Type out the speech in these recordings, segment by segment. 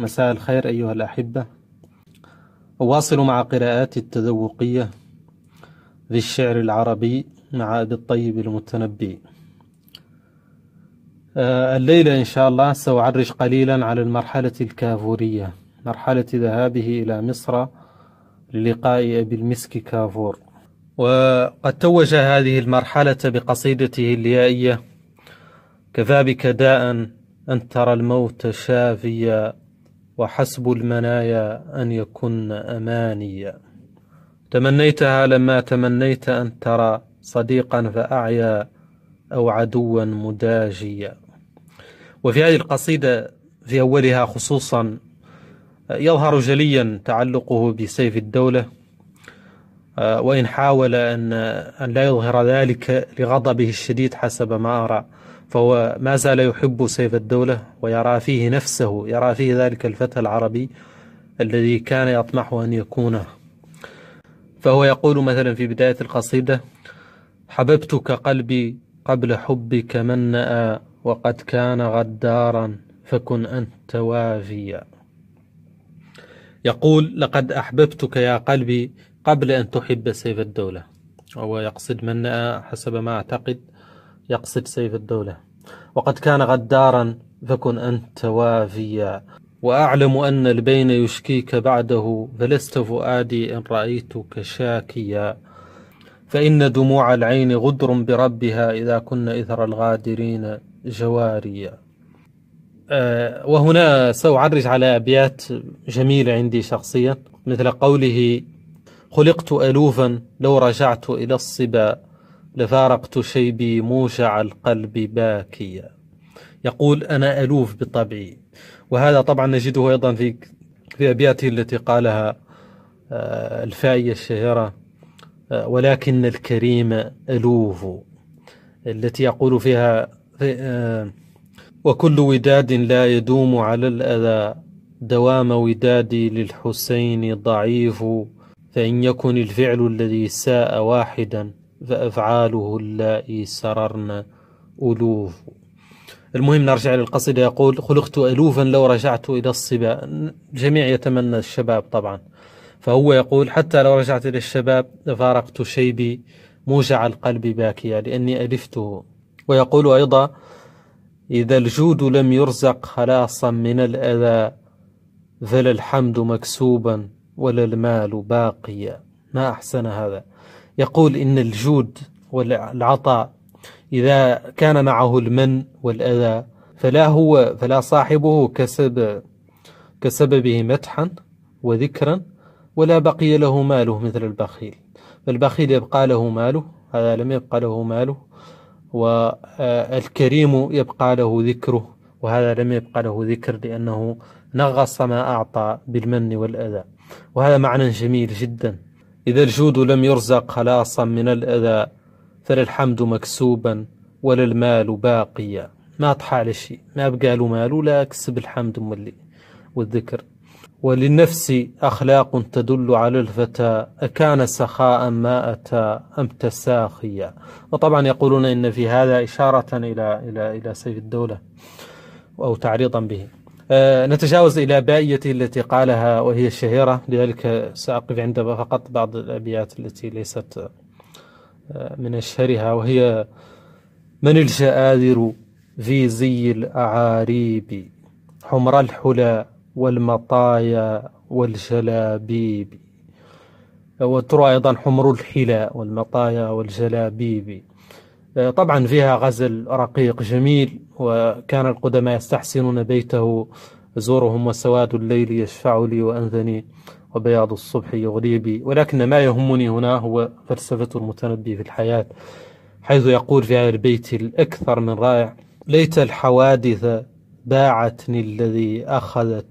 مساء الخير أيها الأحبة. أواصل مع قراءاتي التذوقية في الشعر العربي مع أبي الطيب المتنبي. آه، الليلة إن شاء الله سأعرج قليلا على المرحلة الكافورية مرحلة ذهابه إلى مصر للقاء أبي المسك كافور. وقد توج هذه المرحلة بقصيدته اليائية كفى بك داء أن ترى الموت شافيا وحسب المنايا أن يكن أمانيا تمنيتها لما تمنيت أن ترى صديقا فأعيا أو عدوا مداجيا. وفي هذه القصيدة في أولها خصوصا يظهر جليا تعلقه بسيف الدولة وإن حاول أن لا يظهر ذلك لغضبه الشديد حسب ما أرى. فهو ما زال يحب سيف الدولة ويرى فيه نفسه يرى فيه ذلك الفتى العربي الذي كان يطمح أن يكونه. فهو يقول مثلا في بداية القصيدة حببتك قلبي قبل حبك من نأى وقد كان غدارا فكن أنت وافيا. يقول لقد أحببتك يا قلبي قبل أن تحب سيف الدولة. وهو يقصد من نأى حسب ما أعتقد يقصد سيف الدولة. وقد كان غدارا فكن أنت وافيا. وأعلم أن البين يشكيك بعده فلست فؤادي إن رأيتك شاكيا. فإن دموع العين غدر بربها إذا كن إثر الغادرين جواريا. أه وهنا سأعرج على أبيات جميلة عندي شخصيا مثل قوله خلقت ألوفا لو رجعت إلى الصبا. لفارقت شيبي موجع القلب باكيا. يقول أنا ألوف بطبعي. وهذا طبعا نجده أيضا في في أبياته التي قالها الفائية الشهيرة ولكن الكريم ألوف. التي يقول فيها وكل وداد لا يدوم على الأذى. دوام ودادي للحسين ضعيف فإن يكن الفعل الذي ساء واحدا. فأفعاله اللائي سررن ألوف. المهم نرجع للقصيدة. يقول خلقت ألوفا لو رجعت إلى الصبا الجميع يتمنى الشباب طبعا. فهو يقول حتى لو رجعت إلى الشباب لفارقت شيبي موجع القلب باكيا لأني ألفته. ويقول أيضا إذا الجود لم يرزق خلاصا من الأذى فلا الحمد مكسوبا ولا المال باقيا. ما أحسن هذا. يقول إن الجود والعطاء إذا كان معه المن والأذى فلا هو فلا صاحبه كسب كسببه مدحا وذكرا ولا بقي له ماله مثل البخيل. فالبخيل يبقى له ماله هذا لم يبقى له ماله والكريم يبقى له ذكره وهذا لم يبقى له ذكر لأنه نغص ما أعطى بالمن والأذى. وهذا معنى جميل جدا. إذا الجود لم يرزق خلاصا من الأذى فلا الحمد مكسوبا ولا المال باقيا. ما طحى على شيء ما بقى له مال ولا كسب الحمد مولي والذكر. وللنفس أخلاق تدل على الفتى أكان سخاء ما أتى أم تساخيا. وطبعا يقولون إن في هذا إشارة إلى إلى إلى سيف الدولة أو تعريضا به. نتجاوز إلى بائيته التي قالها وهي الشهيرة. لذلك سأقف عند فقط بعض الأبيات التي ليست من أشهرها وهي من الجآذر في زي الأعاريب؟ حمر الحلى والمطايا والجلابيب. وترى أيضا حمر الحلى والمطايا والجلابيب. طبعا فيها غزل رقيق جميل وكان القدماء يستحسنون بيته زورهم وسواد الليل يشفع لي وأنذني وبياض الصبح يغري بي. ولكن ما يهمني هنا هو فلسفة المتنبي في الحياة حيث يقول في هذا البيت الأكثر من رائع ليت الحوادث باعتني الذي أخذت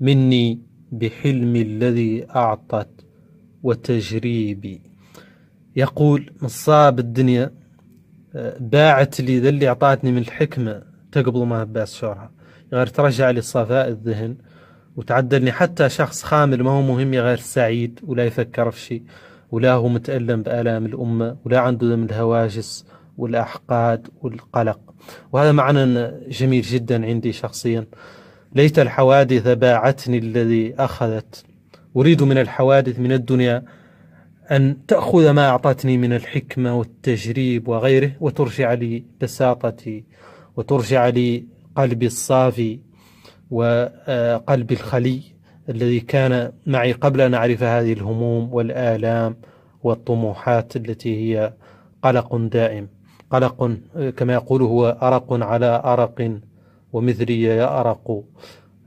مني بحلم الذي أعطت وتجريبي. يقول نصاب الدنيا باعت لي ذا اللي أعطاتني من الحكمة تقبل ما باس شورها غير ترجع لي صفاء الذهن وتعدلني حتى شخص خامل ما هو مهم غير سعيد ولا يفكر في شيء ولا هو متألم بآلام الأمة ولا عنده من الهواجس والأحقاد والقلق. وهذا معنى جميل جدا عندي شخصيا. ليت الحوادث باعتني الذي أخذت. أريد من الحوادث من الدنيا أن تأخذ ما أعطتني من الحكمة والتجريب وغيره وترجع لي بساطتي وترجع لي قلبي الصافي وقلبي الخلي الذي كان معي قبل أن أعرف هذه الهموم والآلام والطموحات التي هي قلق دائم. قلق كما يقول هو أرق على أرق ومثلي يأرق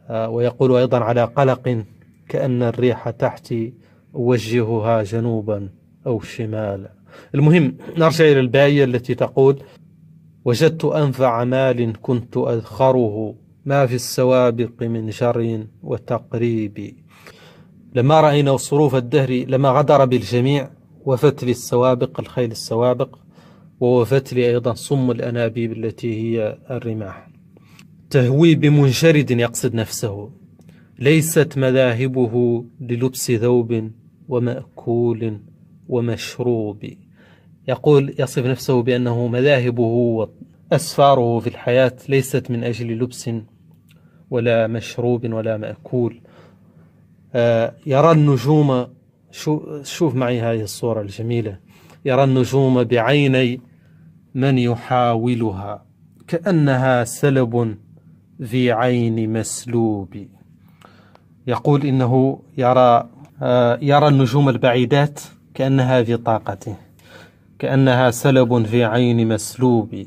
ويقول أيضا على قلق كأن الريح تحتي أوجهها جنوبا أو شمالا. المهم نرجع إلى الباية التي تقول وجدت أنفع مال كنت أذخره ما في السوابق من شر وتقريب. لما رأينا صروف الدهر لما غدر بالجميع وفت لي السوابق الخيل السوابق ووفت لي أيضا صم الأنابيب التي هي الرماح. تهوي بمنشرد يقصد نفسه ليست مذاهبه للبس ثوب ومأكول ومشروب. يقول يصف نفسه بأنه مذاهبه وأسفاره في الحياة ليست من أجل لبس ولا مشروب ولا مأكول. آه، يرى النجوم شوف معي هذه الصورة الجميلة. يرى النجوم بعيني من يحاولها كأنها سلب في عين مسلوب. يقول إنه يرى يرى النجوم البعيدات كأنها في طاقته كأنها سلب في عين مسلوب.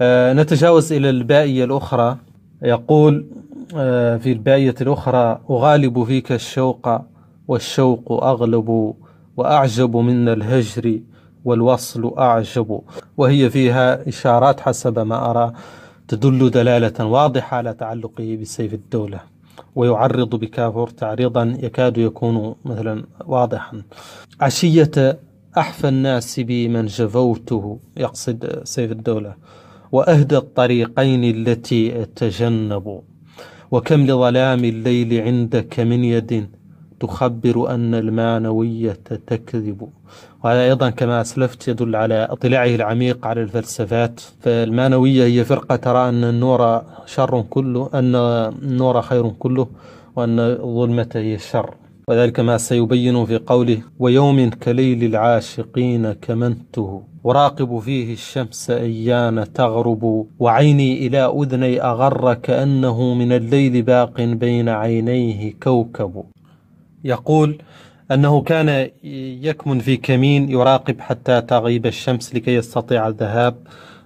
آه، نتجاوز إلى البائية الأخرى. يقول آه، في البائية الأخرى أغالب فيك الشوق والشوق أغلب وأعجب من الهجر والوصل أعجب. وهي فيها إشارات حسب ما أرى تدل دلالة واضحة على تعلقه بسيف الدولة. ويعرض بكافور تعريضا يكاد يكون مثلا واضحا. عشية أحفى الناس بي من جفوته يقصد سيف الدولة وأهدى الطريقين التي أتجنب وكم لظلام الليل عندك من يد تخبر أن المانوية تكذب. وهذا أيضا كما أسلفت يدل على اطلاعه العميق على الفلسفات. فالمانوية هي فرقة ترى أن النور شر كله أن النور خير كله وأن الظلمة هي الشر. وذلك ما سيبين في قوله ويوم كليل العاشقين كمنته أراقب فيه الشمس أيان تغرب وعيني إلى أذني أغر كأنه من الليل باق بين عينيه كوكب. يقول أنه كان يكمن في كمين يراقب حتى تغيب الشمس لكي يستطيع الذهاب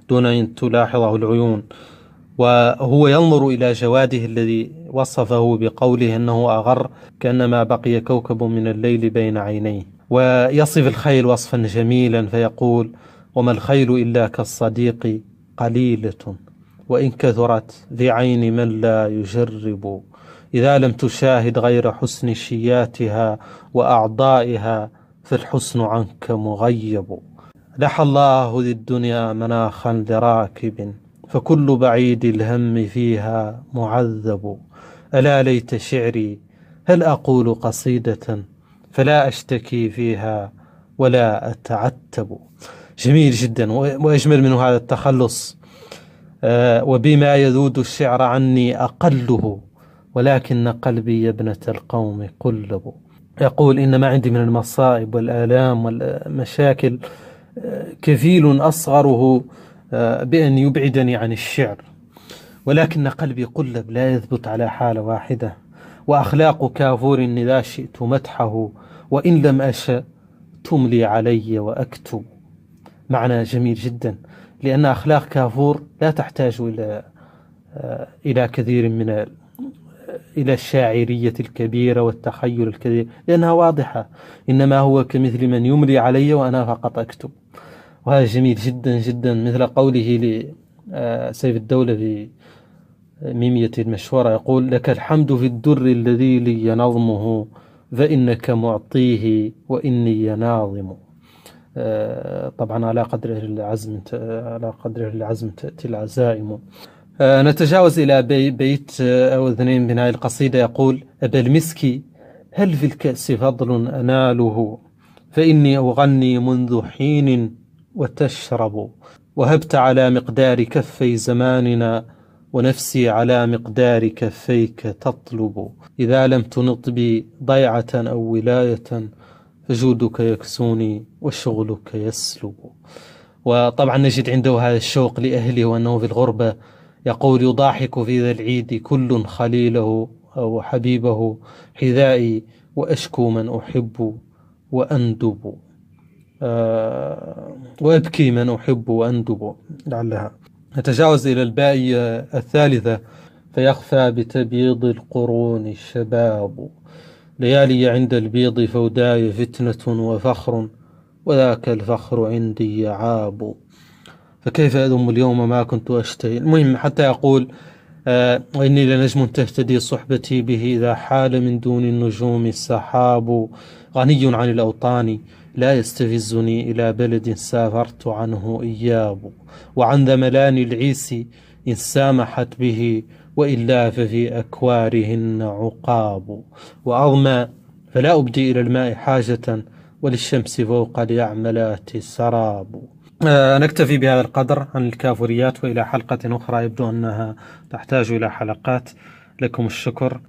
دون أن تلاحظه العيون. وهو ينظر إلى جواده الذي وصفه بقوله أنه أغر كأنما بقي كوكب من الليل بين عينيه. ويصف الخيل وصفا جميلا فيقول وما الخيل إلا كالصديق قليلة وإن كثرت في عين من لا يجرب إذا لم تشاهد غير حسن شياتها وأعضائها فالحسن عنك مغيب. لحى الله ذي الدنيا مناخا لراكب فكل بعيد الهم فيها معذب. ألا ليت شعري هل أقول قصيدة؟ فلا أشتكي فيها ولا أتعتب. جميل جدا وأجمل من هذا التخلص. آه، وبما يذود الشعر عني أقله. ولكن قلبي يا ابنة القوم قلب يقول إن ما عندي من المصائب والآلام والمشاكل كفيل أصغره آه، بأن يبعدني عن الشعر. ولكن قلبي قلب لا يثبت على حالة واحدة. وأخلاق كافور إذا شئت مدحه وإن لم أشأ تملي علي وأكتب. معنى جميل جدا لأن أخلاق كافور لا تحتاج إلى آه، إلى كثير من إلى الشاعرية الكبيرة والتخيل الكبير لأنها واضحة. إنما هو كمثل من يملي علي وأنا فقط أكتب. وهذا جميل جدا جدا مثل قوله لسيف الدولة في ميمية المشهورة يقول لك الحمد في الدر الذي لي نظمه فإنك معطيه وإني ناظم. آه، طبعا على قدر العزم على قدر العزم تأتي العزائم. آه، نتجاوز إلى بيت آه، أو اثنين من هذه القصيدة. يقول أبا المسكي هل في الكأس فضل أناله؟ فإني أغني منذ حين وتشرب. وهبت على مقدار كفي زماننا ونفسي على مقدار كفيك تطلب. إذا لم تنط بي ضيعة أو ولاية فجودك يكسوني وشغلك يسلب. وطبعا نجد عنده هذا الشوق لأهله وأنه في الغربة يقول يضاحك في ذا العيد كل خليله أو حبيبه حذائي وأشكو من أحب وأندب. آه وأبكي من أحب وأندب. لعلها. نتجاوز إلى الباء الثالثة فيخفى بتبييض القرون الشباب. ليالي عند البيض فوداي فتنة وفخر وذاك الفخر عندي عاب. فكيف أذم اليوم ما كنت أشتهي؟ المهم حتى يقول آه وإني لنجم تهتدي صحبتي به إذا حال من دون النجوم السحاب غني عن الأوطان لا يستفزني إلى بلد سافرت عنه إياب وعن ذملان العيس إن سامحت به وإلا ففي أكوارهن عقاب. وأظمى فلا أبدي إلى الماء حاجة وللشمس فوق اليعملات سراب نكتفي بهذا القدر عن الكافوريات وإلى حلقة أخرى. يبدو أنها تحتاج إلى حلقات. لكم الشكر.